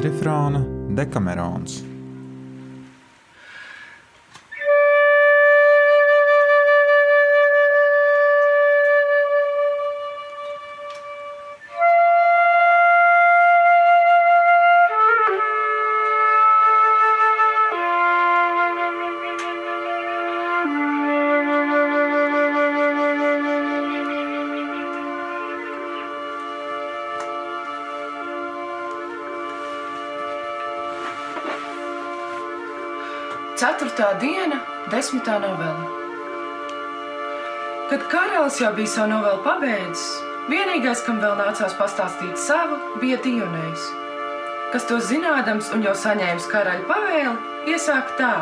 kvadrifrāna Dekamerons. Ceturtā diena, desmitā novela. Kad karalis jau bija savu novelu pabeidzis, vienīgais, kam vēl nācās pastāstīt savu, bija Dionējs, kas to zinādams un jau saņēmis karaļa pavēli, iesāk tā.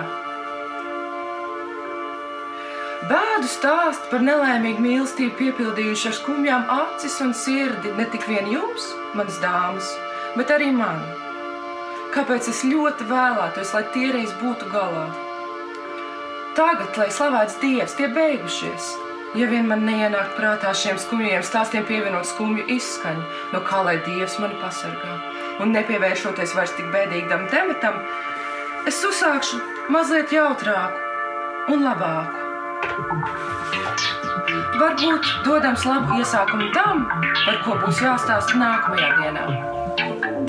Bēdu stāst par nelaimīgu mīlestību piepildījuši ar skumjām acis un sirdi ne tik vien jums, manas dāmas, bet arī man. Kāpēc es ļoti vēlētos, lai tie reiz būtu galā? Tagad, lai slavēts Dievs, tie beigušies. Ja vien man neienāk prātā šiem skumjiem stāstiem pievienot skumju izskaņu, no kā lai Dievs mani pasargā, un nepievēršoties vairs tik bēdīgam tematam, es uzsākšu mazliet jautrāku un labāku. Varbūt dodams labu iesākumu tam, par ko būs jāstāsta nākamajā dienā. Tātad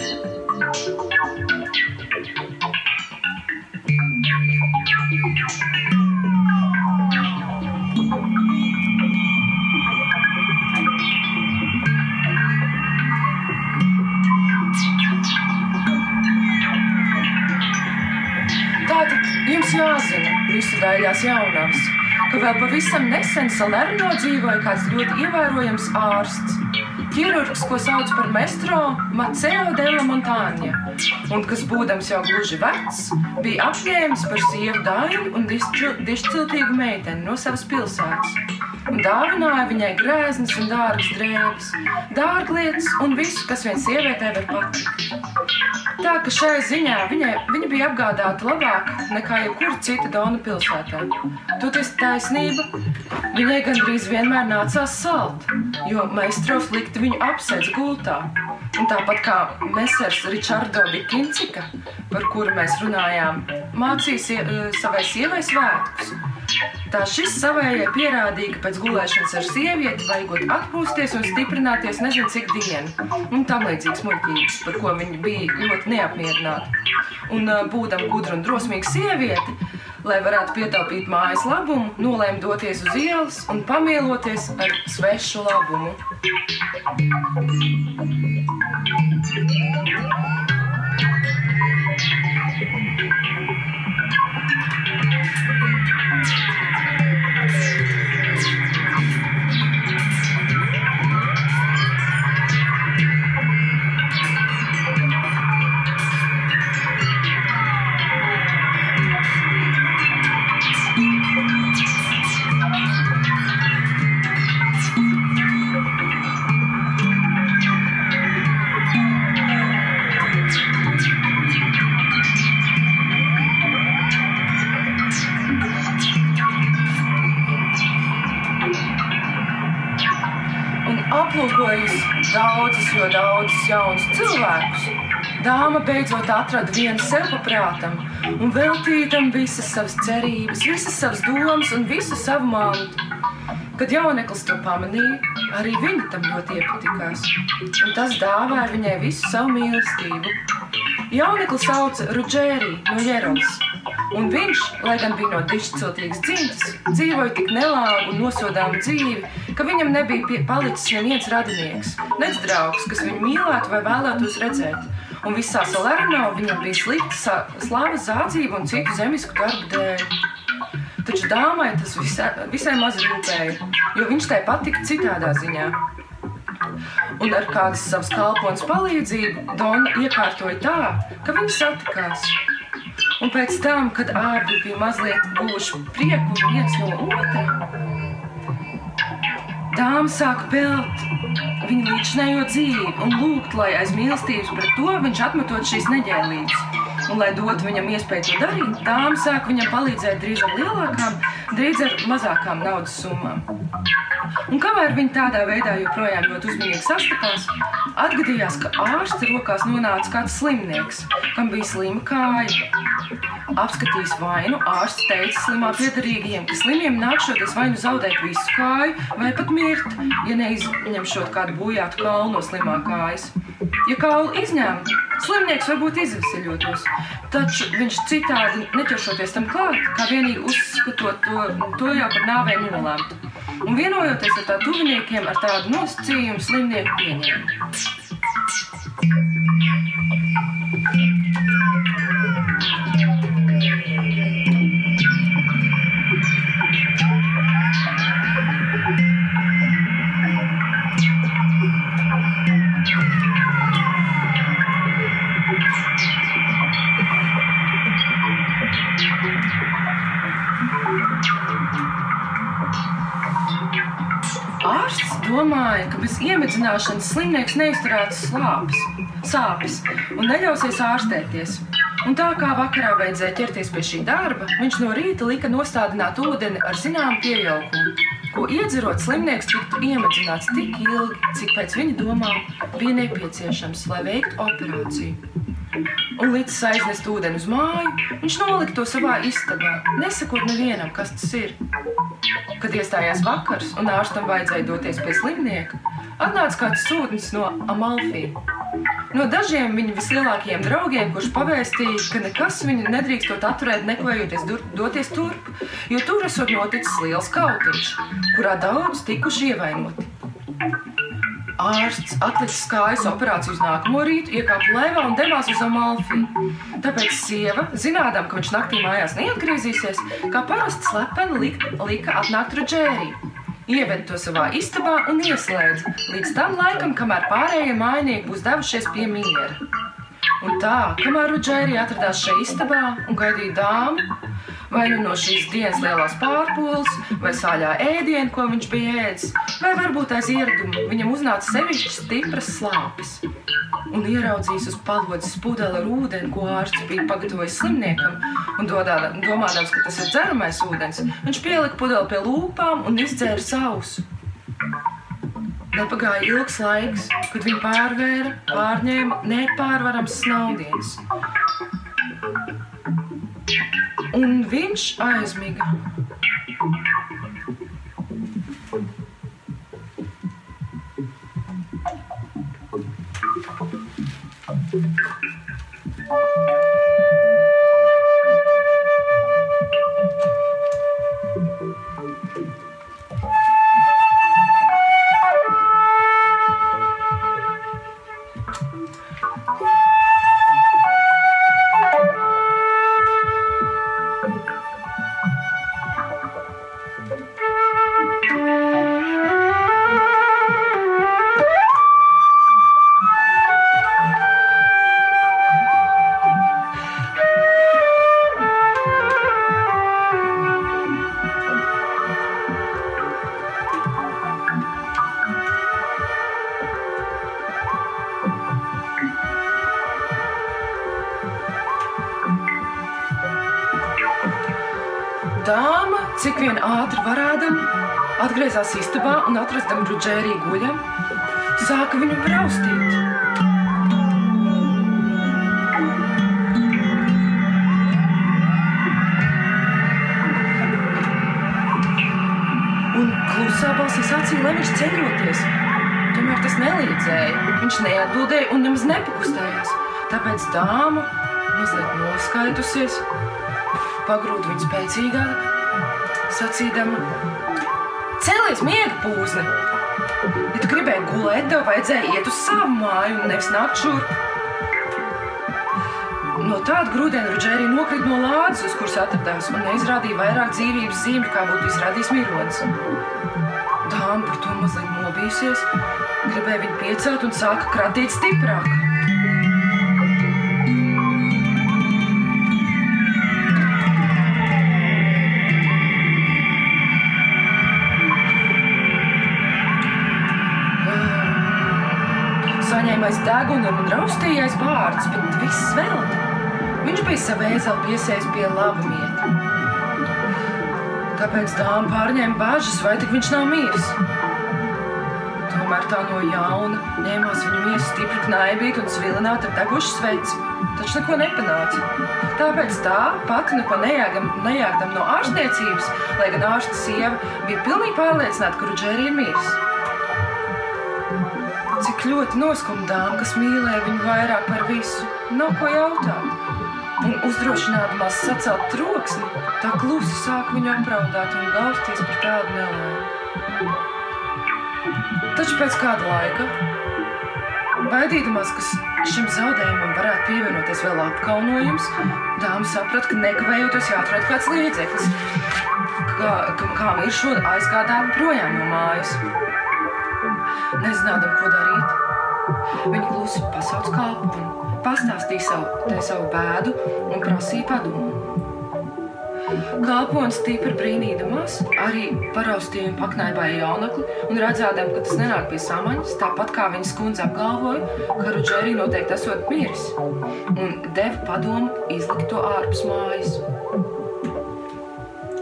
daļās jaunās, ka vēl pavisam nesen Salerno dzīvoja kāds ļoti ievērojams ārsts. Ķirurgs, ko sauc par Mestro Maceo de la Montaņa, un kas, būdams jau gluži vecs, bija apņēmis par sievu dāļu un dišciltīgu meiteni no savas pilsētas. Un dāvināja viņai grēznas un dārgas drēbes, dārglietas un visu, kas vien sievietē var patikt. Tā ka šai ziņā viņai, viņa bija apgādāta labāk nekā jebkura cita Dona pilsētā. Toties taisnība, viņai gandrīz vienmēr nācās salt, jo maistros likti viņu apsēdz gultā. Un tāpat kā Mēsers Ričardo Dikincika, par kuru mēs runājām, mācīja eh, savai sievai svētkus. Tā šis savējai pierādīja, ka pēc gulēšanas ar sievieti vajagot atpūsties un stiprināties nezinu cik dienu. Un tam līdzīgs muļķības, par ko viņa bija ļoti neapmierināta. Un būdama gudra un drosmīga sieviete, lai varētu pietaupīt mājas labumu, nolēma doties uz ielas un pamieloties ar svešu labumu. un dāma beidzot atrada vienu sev paprātam un veltīja tam visas savas cerības, visas savas domas un visu savu mantu. Kad jauneklis to pamanīja, arī viņa tam ļoti iepatikās, un tas dāvāja viņai visu savu mīlestību. Jauneklis sauca Rudžēriju no Jerolas, un viņš, lai gan bija no dišciltīgas dzimtas, dzīvoja tik nelāgu un nosodāmu dzīvi, ka viņam nebija palicis neviens radinieks, nec draugs, kas viņu mīlētu vai vēlētos redzēt. Un visā Salerno viņam bija slikta slāves zādzība un citu zemisku darbu dēļ. Taču dāmai tas visai, visai maz rūpēja, jo viņš tai patika citādā ziņā. Un ar kādas savas kalpones palīdzību Dona iekārtoja tā, ka viņi satikās. Un pēc tam, kad abi bija mazliet guvuši prieku viens no otra, dāma sāka pelt viņa līdzinējo dzīvi un lūgt, lai aiz mīlestības pret to viņš atmetot šīs neģēlības. Un, lai dotu viņam iespēju to darīt, dāma sāka viņam palīdzēt drīz ar lielākām, drīz ar mazākām naudas summām. Un kamēr viņi tādā veidā joprojām ļoti uzmanīgi sastapās, atgadījās, ka ārsta rokās nonāca kāds slimnieks, kam bija slima kāja. Apskatījis vainu, ārsts teica slimā piedarīgajiem, ka slimiem nākšoties vai nu zaudēt visu kāju, vai pat mirt, ja neizņemšot kādu bojātu kaulu no slimā kājas. Ja kaulu izņemtu, slimnieks varbūt izvesaļotos, taču viņš citādi neķeršoties tam klāt, kā vienīgi uzskatot to, to jau par nāvei nolēmtu. Un vienojoties ar tā tuviniekiem, ar tādu nosacījumu slimnieku pieņēma. Bez iemedzināšanas slimnieks neizturētu slāpes, sāpes un neļausies ārstēties. Un tā kā vakarā vajadzēja ķerties pie šī darba, viņš no rīta lika nostādināt ūdeni ar zināmu pieaugumu, ko iedzerot slimnieks tiktu iemedzināts tik ilgi, cik pēc viņa domām bija nepieciešams, lai veiktu operāciju. Un līdz aiznest ūdeni uz māju, viņš nolika to savā istabā, nesakot nevienam, kas tas ir. Kad iestājās vakars un ārstam vajadzēja doties pie slimnieka, atnāca kāds sūtnis no Amalfī. No dažiem viņa vislielākajiem draugiem, kurš pavēstīja, ka nekas viņu nedrīkstot atturēt, nekavējoties doties turp, jo tur esot noticis liels kautiņš, kurā daudz tikuši ievainoti. Ārsts atlicis kājas operāciju uz nākamo rītu, iekāpa lēvā un devās uz Amalfi. Tāpēc sieva, zinādama, ka viņš naktī mājās neatgriezīsies, kā parasti slepeni lika atnākt Rodžēriju. Ieved to savā istabā un ieslēdz līdz tam laikam, kamēr pārējie mājnieki būs devušies pie miera. Un tā, kamēr Rodžērija atradās šajā istabā un gaidīja dāmu, vai nu no šīs dienas lielās pārpūles, vai sāļā ēdienu, ko viņš bija ēdis, vai varbūt aiz ieradumu viņam uznāca sevišķi stipras slāpes. Un ieraudzījis uz palodzes pudeli ar ūdeni, ko ārsts bija pagatavojis slimniekam, un dodā, domādams, ka tas ir dzeramais ūdens, viņš pielika pudeli pie lūpām un izdzēra sausu. Nepagāja ilgs laiks, kad viņa pārvēra, pārņēma nepārvarams snaudiens. Un viņš aizmiga. Ātri varēdama, atgriezās istabā un atrastam Rudžērī guļam, sāka viņu braustīt. Un klusā balsī sacīja, lai viņš ceļoties. Tomēr tas nelīdzēja. Viņš neatbildēja un nemaz nepakustējās. Tāpēc dāma, mazliet noskaitusies, pagrūda viņu spēcīgāk, sacīdama: Cēlies, miega pūzni! Ja tu gribēji gulēt, tev vajadzēja iet uz savu māju un nevis nākt šurp. No tāda grūdiena Rudžērija nokrita no lādes, uz kuras atradās, un neizrādīja vairāk dzīvības zīmju, kā būtu izrādījis mironis. Dāma par to mazliet nobijusies, gribēja viņu piecelt un sāka kratīt stiprāk. Saņēmais degunam un raustījais vārds, bet viss vēl. Viņš bija savu ēzeli piesējis pie laba mieta. Tāpēc dāma pārņēma bāžas, vai tik viņš nav miris. Tomēr tā no jauna ņēmās viņa miesu stipri knaibīgi un svilināta ar degušu sveci, taču neko nepanāca. Tāpēc tā pati neko nejāgam, nejāgdam no ārstniecības, lai gan ārsta sieva bija pilnīgi pārliecināta, ka Rudžēri ir miris. Ļoti noskumdām, kas mīlēja viņu vairāk par visu, nav ko jautāt. Un uzdrošinādamās sacelt troksni, tā klusi sāk viņu apraudāt un gausties par tādu nelaimi. Taču pēc kāda laika, baidīdamās, ka šim zaudējumam varētu pievienoties vēl apkaunojums, dāma saprata, ka nekavējoties jāatrod kāds līdzeklis, kā, kā ir šo aizgādāt projām no mājas. Nezinādam, ko darīt, viņa klusi pasauc kalponi pastāstīja savu, savu bēdu un prasīja padomu. Kalpons tīpa brīnīdamās, arī paraustīja un paknaibāja jaunakli, un redzēdam, ka tas nenāk pie samaņas, tāpat kā viņas kundze apgalvoja, ka Rudžērī noteikti esot miris, un deva padomu izlikt to ārpus mājas.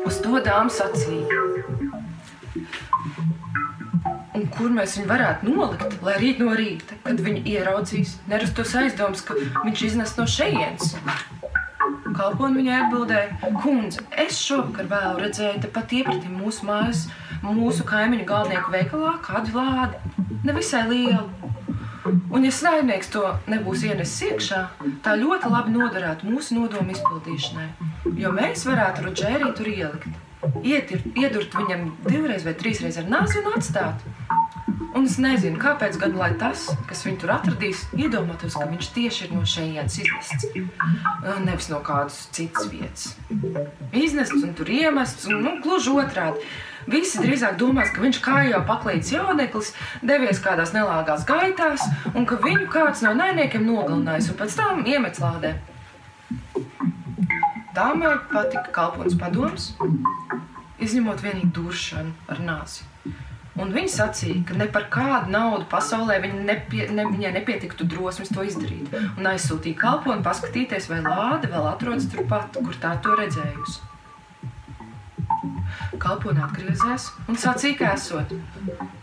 Uz to dāma sacīja kur mēs viņu varētu nolikt, lai rīt no rīta, kad viņi ieraudzīs, nerastos aizdoms, ka viņš iznes no šejienes. Kalponi viņai atbildēja, kundze, es šovakar vēl redzēju tepat iepratī mūsu mājas, mūsu kaimiņu galvenieku veikalā kādu lādi, nevisai lielu. Un, ja saimnieks to nebūs ienesis iekšā, tā ļoti labi noderētu mūsu nodomu izpildīšanai, jo mēs varētu Rodžēriju tur ielikt. Ietir, iedurt viņam divreiz vai trīsreiz ar nāzi un atstāt. Un es nezinu, kāpēc gan tas, kas viņu tur atradīs, iedomātos, ka viņš tieši ir no šejienes iznests. Nevis no kādas citas vietas. Iznests un tur iemests, un nu, gluži otrādi. Visi drīzāk domās, ka viņš kā jau paklīts jauneklis, devies kādās nelāgās gaitās, un ka viņu kāds no nainiekiem nogalinājis un pēc tam iemet lādē. Dāmai patika kalpons padoms, izņemot vienīgi duršanu ar nāsi. Un viņa sacīja, ka ne par kādu naudu pasaulē viņa nepie, ne, viņai nepietiktu drosmes to izdarīt. Un aizsūtīja kalponi paskatīties, vai lāde vēl atrodas turpat, kur tā to redzējusi. Kalpone atgriezās un sacīja, ka esot.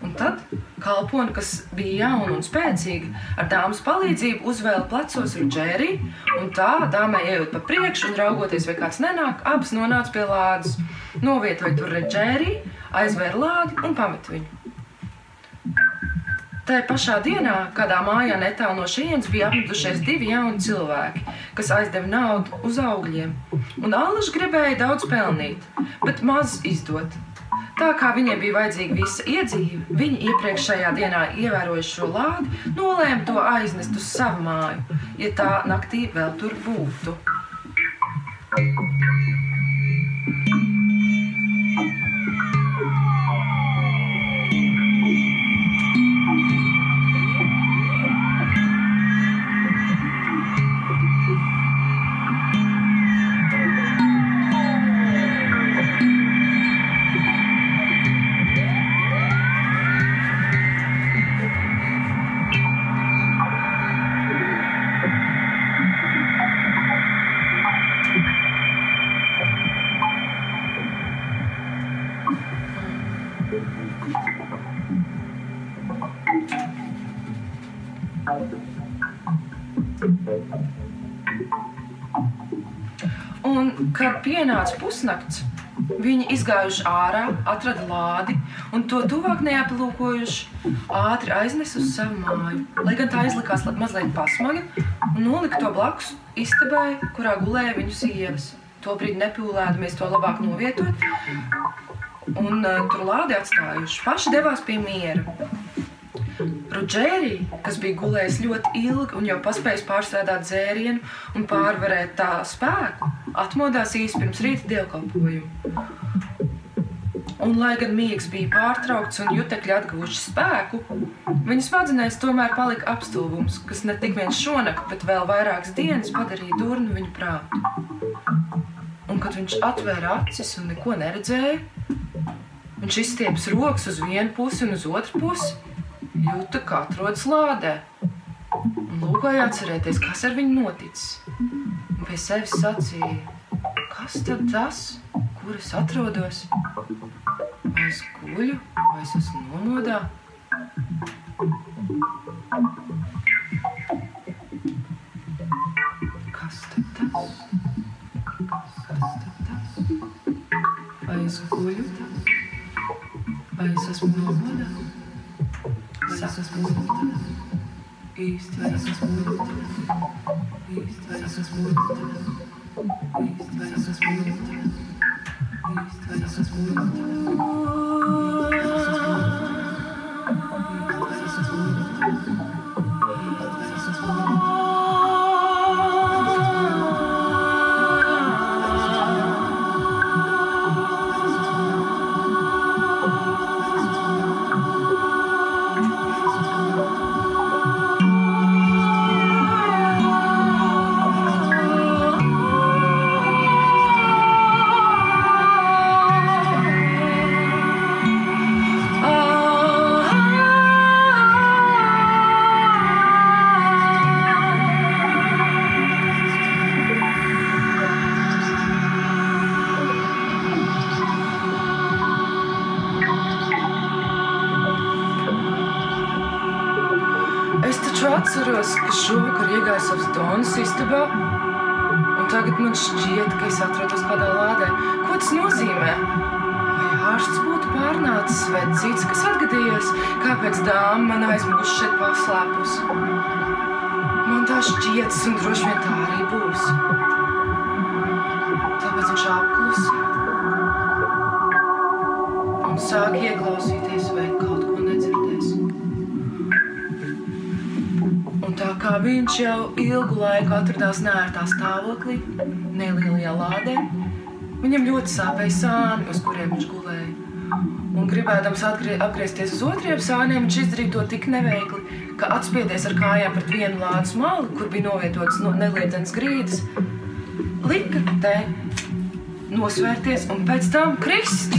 Un tad kalpone, kas bija jauna un spēcīga, ar dāmas palīdzību uzvēla plecos rudžērī, un tā dāmai ejot pa priekšu un raugoties, vai kāds nenāk, abas nonāca pie lādes. Novietoja tur rudžērī aizvēra lādi un pameta viņu. Tā pašā dienā, kādā mājā netālu no šejienes, bija apmetušies divi jauni cilvēki, kas aizdeva naudu uz augļiem. Un Allaž gribēja daudz pelnīt, bet maz izdot. Tā kā viņiem bija vajadzīga visa iedzīve, viņi iepriekšējā dienā ievērojuši šo lādi, nolēma to aiznest uz savu māju, ja tā naktī vēl tur būtu. Un, kad pienāca pusnakts, viņi izgājuši ārā, atrada lādi un to tuvāk neaplūkojuši, ātri aiznesa uz savu māju. Lai gan tā izlikās mazliet pasmaga, un nolika to blakus istabai, kurā gulēja viņu sievas. Tobrīd nepūlēdamies to labāk novietot, un uh, tur lādi atstājuši. Paši devās pie miera. Rudžērija, kas bija gulējis ļoti ilgi un jau paspējis pārstrādāt dzērienu un pārvarēt tā spēku, atmodās īsi pirms rīta dievkalpojuma. Un, lai gan miegs bija pārtraukts un jutekļi atguvuši spēku, viņa smadzenēs tomēr palika apstulbums, kas ne tik viens šonakt, bet vēl vairākas dienas padarīja durnu viņa prātu. Un, kad viņš atvēra acis un neko neredzēja, viņš izstieps rokas uz vienu pusi un uz otru pusi jūta, kā atrodas lādē. Lūkoja atcerēties, kas ar viņu noticis. Un pie sevis sacīja, kas tad tas, kur es atrodos? Vai es guļu, vai es esmu nomodā? Kas tad tas? Kas tad tas? Vai es guļu? Vai es esmu nomodā? Vai es esmu nomodā? Īsti vai es esmu nomodā? Īsti vai es esmu nomodā? Īsti vai es esmu nomodā? Viņš jau ilgu laiku atradās nērtā stāvoklī, nelielajā lādē, viņam ļoti sāpēja sāni, uz kuriem viņš gulēja. Un gribēdams atgrie, apgriezties uz otriem sāniem, viņš izdarīja to tik neveikli, ka atspieties ar kājām pret vienu lādes malu, kur bija novietotas no neliedzenas grīdas, lika te nosvērties un pēc tam krist.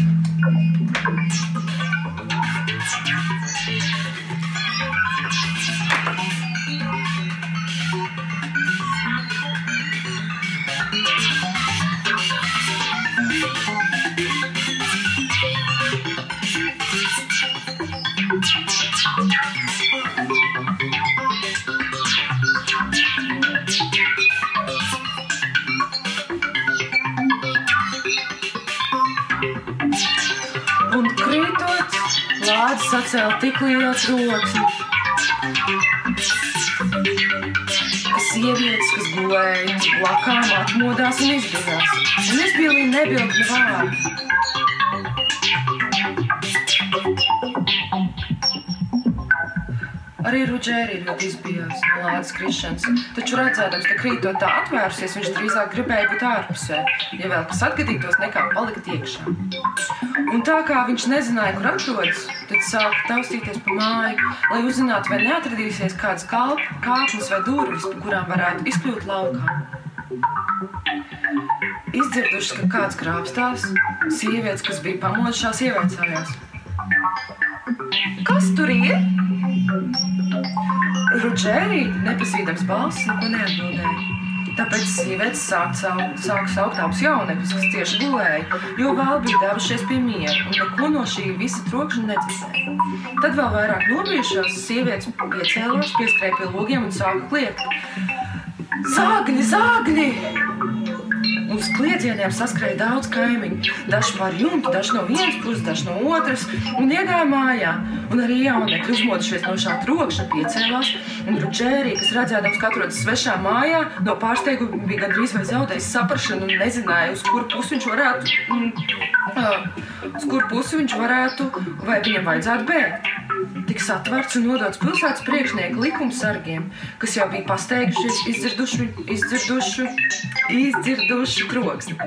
Lāde sacēla tik lielu troksni, ka sievietes, kas gulēja blakām, atmodās un izbīdās. Un izbīlīja nebildi vārdu. Arī Rudžēri ļoti izbijās no lādes krišanas, taču redzēdams, ka krītot tā atvērusies, viņš drīzāk gribēja būt ārpusē, ja vēl kas atgadītos, nekā palikt iekšā. Un tā kā viņš nezināja, kur atrodas, tad sāka taustīties pa māju, lai uzzinātu, vai neatradīsies kāds kāpnes vai durvis, pa kurām varētu izkļūt laukā. Izdzirdušas, ka kāds krāpstās, sievietes, kas bija pamodušās, ievaicājās. Kas tur ir? Rudžērī, nepazīstams balss, neko neatbildēja. Tāpēc sievietes sāk, saukt, sāk saukt abus jaunekļus, kas cieši gulēja, jo vēl bija devušies pie miera un neko no šī visa trokšņa nedzirdēja. Tad vēl vairāk nobijušās sievietes piecēlās, pieskrēja pie logiem un sāka kliegt. Zāgni, zāgni! Uz kliedzieniem saskrēja daudz kaimiņu. Daži pār jumtu, daži no vienas puses, daži no otras, un iegāja mājā. Un arī jaunekļi uzmodušies no šā trokšņa, piecēlās. Un Rudžērī, kas redzēdams, ka atrodas svešā mājā, no pārsteiguma bija gandrīz vai zaudējis saprašanu un nezināja, uz kuru pusi viņš varētu, mm, uz kuru pusi viņš varētu, vai viņam vajadzētu bēgt. Tiks atverts un nodots pilsētas priekšnieku likumsargiem, kas jau bija pasteigušies, izdzirduši, izdzirduši, izdzirduši troksni.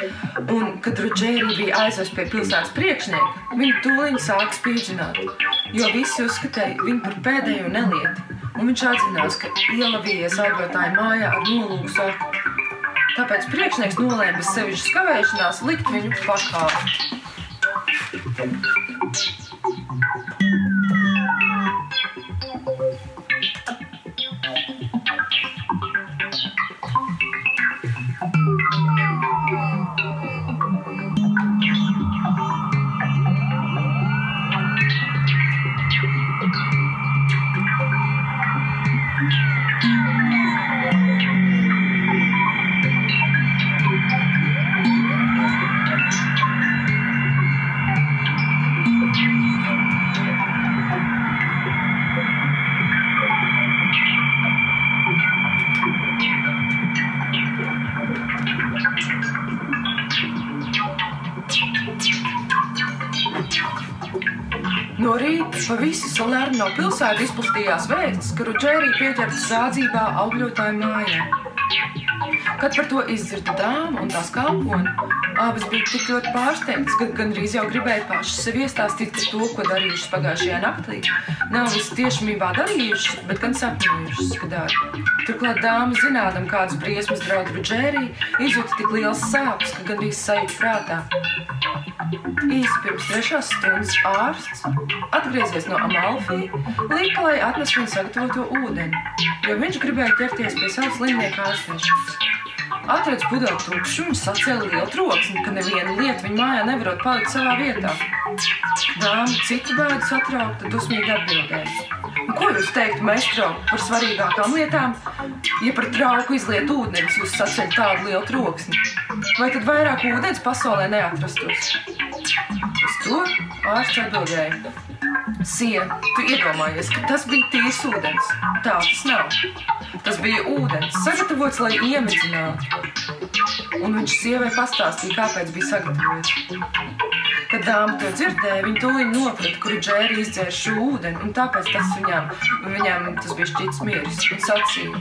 Un, kad Rudžēri bija aizvests pie pilsētas priekšnieka, viņa tūlīt sāka spīdzināt, jo visi uzskatīja viņu par pēdējo nelieti. Un viņš atzinās, ka ielavījies augotāju mājā ar nolūku saku. Tāpēc priekšnieks nolēma bez sevišķas kavēšanās likt viņu pakā. Pilsētu izplatījās vēsts, ka Rudžērija pieķerta zādzībā augļotāju mājā. Kad par to izdzirda dāma un tās kalponi, abas bija tik ļoti pārsteigtas, ka gandrīz jau gribēja pašas sev iestāstīt par to, ko darījušas pagājušajā naktī. Nav viss tiešībā darījušas, bet gan sapņojušas, ka dara. Turklāt dāma, zinādam, kādas briesmas draud Rudžērija, izjūta tik liels sāpes, ka gandrīz sajūta prātā. Īsi pirms trešās stundas ārsts atgriezies no Amalfī, lika, lai atnes viņu sagatavoto ūdeni, jo viņš gribēja ķerties pie savas slimnieka ārstēšanas. Atradis pudeli tukšu, viņš sacēla lielu troksni, ka neviena lieta viņa mājā nevarot palikt savā vietā. Dāma citu bēdu satraukta, dusmīgi atbildēja. Ko jūs teiktu, meistro, par svarīgākām lietām? Ja par trauku izliet ūdens, jūs saceļat tādu lielu troksni. Vai tad vairāk ūdens pasaulē neatrastos? Uz to ārsts atbildēja. Sie, tu iedomājies, ka tas bija tīrs ūdens. Tā tas nav. Tas bija ūdens, sagatavots, lai iemidzinātu. Un viņš sievai pastāstīja, kāpēc bija sagatavots. Kad dāma to dzirdēja, viņa tūlīt noprata, kur džēri izdzēra šo ūdeni, un tāpēc tas viņām, viņām tas bija šķits miris. Un sacīja,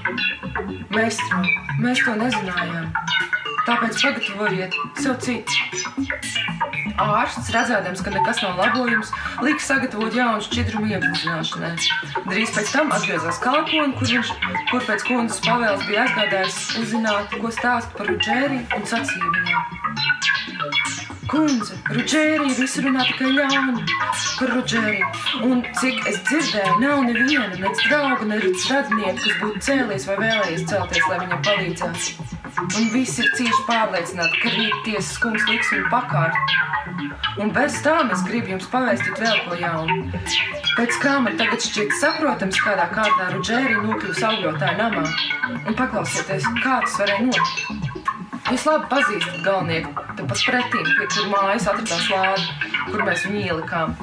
meistro, mēs to nezinājām. Tāpēc pagatavojiet sev citu. Ārsts, redzēdams, ka nekas nav labojums, lika sagatavot jaunu šķidrumu iepludināšanai. Drīz pēc tam atgriezās kalponi, kur viņš, kur pēc kundzes pavēles bija aizgādājis uzzināt, ko stāst par Rudžēriju un sacīja viņai. Kundze, Rudžērija visu runā tikai ļaunu par Rudžēriju. Un cik es dzirdēju, nav neviena, nec drauga, nec radinieka, kas būtu cēlies vai vēlējies celties, lai viņam palīdzētu. Un visi ir cieši pārliecināti, ka rīt tiesas kungs liks viņu pakārt. Un bez tām es gribu jums pavēstīt vēl ko jaunu. Pēc kā man tagad šķiet saprotams, kādā kārtā Rudžērija nokļūs augļotāja namā. Un paklausieties, kā tas varēja notikt. Jūs labi pazīstat galvenieku, tāpat pretīm, pie kur mājas atradās lāde, kur mēs viņu ielikām.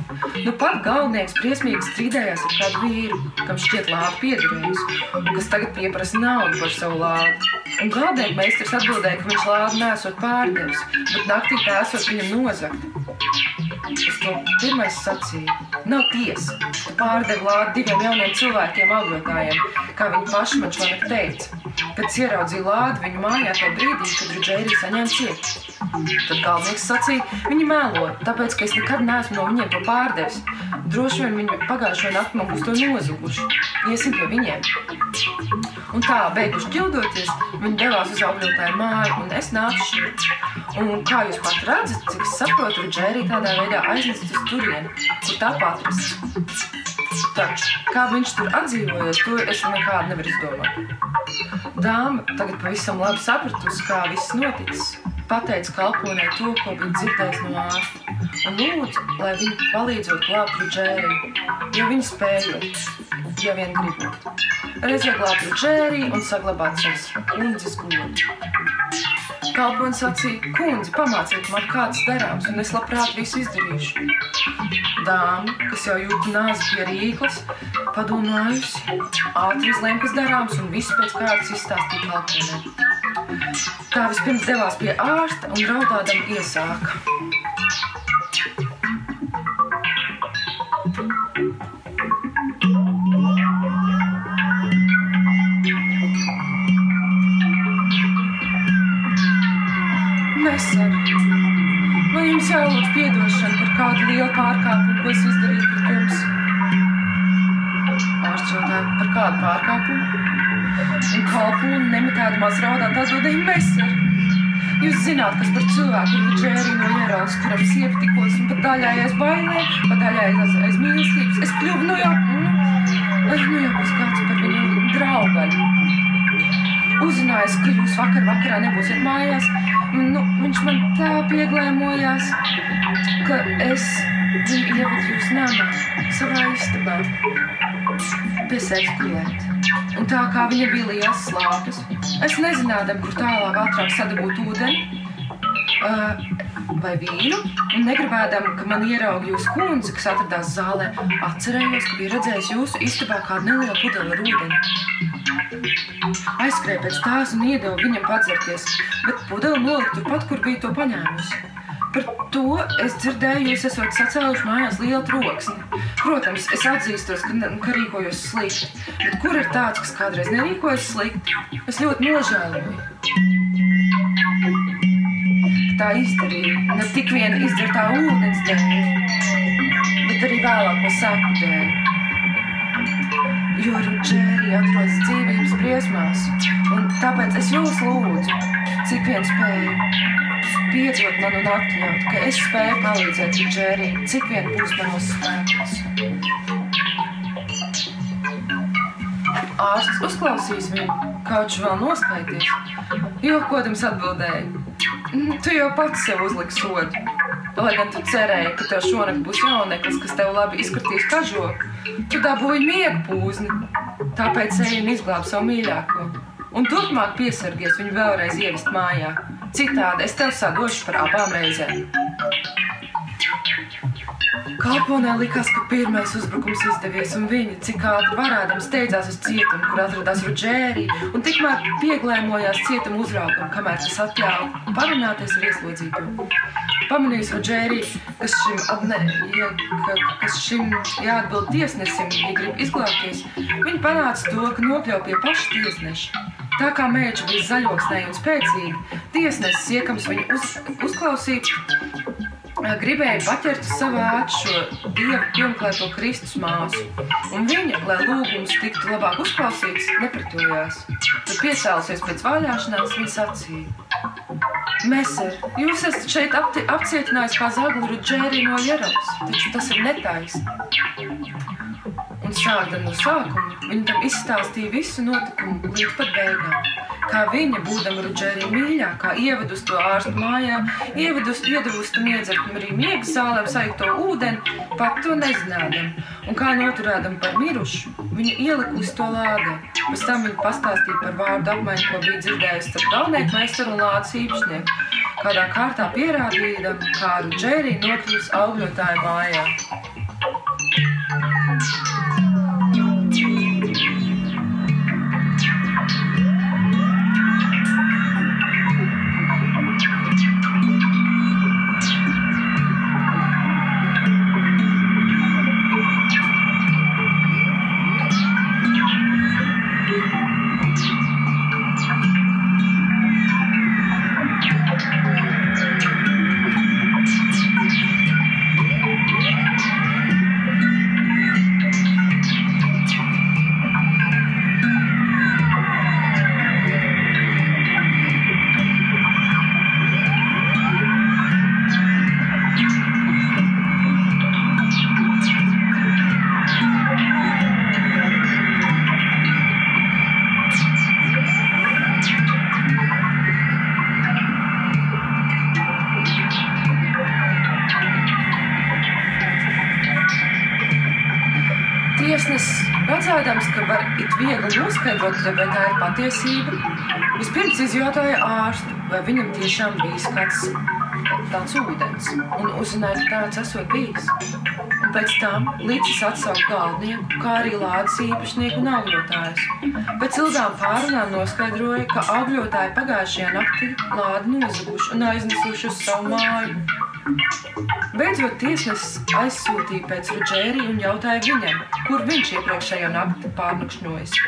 Nu pat galvenieks briesmīgi strīdējās ar kādu vīru, kam šķiet lāde piederējusi, un kas tagad pieprasa naudu par savu lādi. Un galvenieks meistars atbildēja, ka viņš lādi nesot pārdevis, bet naktī tā esot viņam nozagta. Es to pirmais sacīju. Nav tiesa. Tu pārdevi lādi diviem jauniem cilvēkiem, augļotājiem, kā viņi paši man šodien teica. Es ieraudzīju lādi viņu mājā tajā brīdī, kad Rudžērija saņēma cietu. Tad galvenais sacīja, viņi melo, tāpēc, ka es nekad neesmu no viņiem to pārdevis. Droši vien viņi pagājušo nakti man būs to nozuguši. Iesim pie viņiem. Un tā, beiguši ķildoties, viņi devās uz augļotāju māju, un es nācu šeit. Un kā jūs pat redzat, cik es saprotu, Rudžērija tādā veidā aiznesis uz turieni, kur tā patrasts. Taču, kā viņš tur atdzīvojas, to es nekādu nevaru izdomāt. Dāma tagad pavisam labi sapratusi, kā viss noticis. Pateica kalponē to, ko bija dzirdējis no ārsta. Un lūdzu, lai viņi palīdzot glābt Rudžēriju, jo viņi spēja, ja vien gribot. Reizē glābt Rudžēriju un saglabāt savas kundzes godu. Kalponis sacīja, kundze, pamāciet man, kāds darāms, un es labprāt visu izdarīšu. Dāma, kas jau jūt nāzi pie rīklas, padomājusi, ātri izlēma, kas darāms, un visu pēc kārtas izstāstīja kalponē. Tā vispirms devās pie ārsta un raudādam iesāka. Kalpūna nemitēda maz raudāt atbildēja, Neser. Jūs zināt, kas par cilvēku ir Džērija no ieraugas, kuram sievi tikos un pat daļai aiz bailē, pat daļai aiz, aiz mīlestības. Es kļuvu, nu jau, nu, nu jau būs kāds par viņu draugaļu. Uzzinājis, ka jūs vakar vakarā nebūsiet mājās, nu, viņš man tā pieglēmojās, ka es viņu ievedu jūs namā, savā istabā, pie sevis gulēt. Un tā kā viņa bija liels slāpes, es nezinādam, kur tālāk ātrāk sadabūt ūdeni uh, vai vīnu, un negribēdam, ka man ieraug jūsu kundze, kas atradās zālē, atcerējos, ka bija redzējis jūsu istabā kādu nelielu pudeli ar ūdeni. Aizskrēju pēc tās un iedevu viņam padzerties, bet pudeli nolika turpat, kur bija to paņēmusi. Par to es dzirdēju, jūs esat sacēluši mājās lielu troksni. Protams, es atzīstos, ka, ka rīkojos slikti. Bet kur ir tāds, kas kādreiz nerīkojas slikti? Es ļoti nožēloju. Tā izdarīja ne tik vien izdzertā ūdens dēļ, bet arī vēlāko saku dēļ. Jo Rudžērija atrodas dzīvības briesmās, un tāpēc es jūs lūdzu, cik vien spēju piedot man un atļaut, ka es spēju palīdzēt Džērijai, cik vien būs manos spēkos. Ārsts uzklausīs viņu, kaut vēl noskaidrs. Jokodams atbildēja: "Mm, Tu jau pats sev uzliksi sodu. Lai gan tu cerēji, ka tev šonakt būs jauneklis, kas tev labi izskatīs kažoku, tu dabūji miegu pūzni. Tāpēc ej un izglāb savu mīļāko. Un turpmāk piesargies viņu vēlreiz ievest mājā. Citādi es tev sadošu par abām reizēm. Kalponē likās, ka pirmais uzbrukums izdevies, un viņa, cik ātri varēdama, steidzās uz cietumu, kur atradās Rudžērija, un tikmēr pieglēmojās cietuma uzraugam, kamēr tas atļāva parunāties ar ieslodzīto. Pamanījis Rudžēriju, kas šim, atne, ja, ka, kas šim jāatbild tiesnesim, ja grib izglābties, viņa panāca to, ka nokļauj pie paša tiesneša. Tā kā mēģis bija zaļoksnēji un spēcīgi, tiesnesis iekams viņu uz, uzklausīt, gribēja paķert uz savu āķu šo dievu pilnklēto Kristus māsu, un viņa, lai lūgums tiktu labāk uzklausīts, nepretojās. Tad piecēlusies pēc vaļāšanās, viņa sacīja: Mēser, jūs esat šeit apti, apcietinājis kā zaglu Rudžēriju no Jeravas, taču tas ir netaisni. Un sākot no sākuma, viņa tam izstāstīja visu notikumu līdz pat beigām. Kā viņa, būdama Rudžērija mīļākā, ievedus to ārstu mājā, ievedus, iedavusi tam iedzert arī miega sālēm saikto ūdeni, pat to nezinādam. Un kā noturēdam par mirušu, viņa ielikusi to lādē. Pēc tam viņa pastāstīja par vārdu apmaiņu, ko bija dzirdējusi starp galvnieku meistaru un lādes īpašnieku. Kādā kārtā pierādījām, kā Rudžērija nokļūst augļotāju mājā. Tiesnesis, noskaidrot, vai tā ir patiesība, vispirms izjautāja ārstu, vai viņam tiešām bijis kāds tāds ūdens, un uzzināja, ka tāds esot bijis. Un pēc tam līdzis atsauca galvnieku, kā arī lādes īpašnieku un augļotājus. Pēc ilgām pārunām noskaidroja, ka augļotāji pagājušajā naktī lādi nozaguši un aiznesuši uz savu māju. Beidzot, tiesnesis aizsūtīja pēc Rudžērija un jautāja viņam, kur viņš iepriekšējo nakti pārnakšņojis.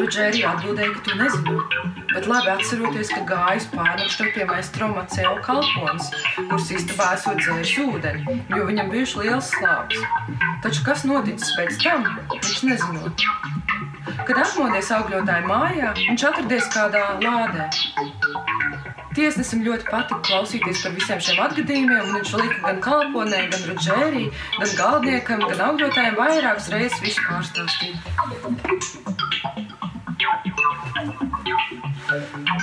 Rudžērija atbildēja, ka tu nezini, bet labi atceroties, ka gājis pārnakšņot pie maistro Maceo kalponis, kurš istabā esot dzēris ūdeni, jo viņam bijuši liels slāpes. Taču kas noticis pēc tam, viņš nezinot. Kad atmodies augļotāju mājā, viņš atradies kādā lādē. Tiesnesim ļoti patika klausīties par visiem šiem atgadījumiem, un viņš lika gan kalponē, gan rudžērī, gan galdniekam, gan augļotājiem vairākas reizes visu pārstāstīt. Thank you.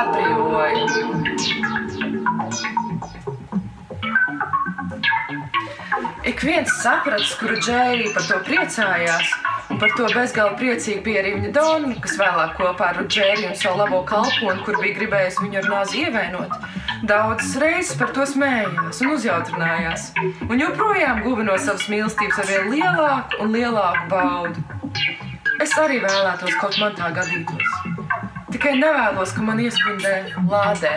Atbrīvoja. Ik viens saprats, kuru Džērija par to priecājās, un par to bezgalīgi priecīgi bija arī viņa dona, kas vēlāk kopā ar Džēriju un savu labo kalponu, kur bija gribējis viņu ar nāzi ievainot. Daudzas reizes par to smējās un uzjautrinājās, un joprojām guva no savas mīlestības ar vien lielāku un lielāku baudu. Es arī vēlētos, kaut man tā gadītos. Tikai nevēlos, ka man iespindē lādē.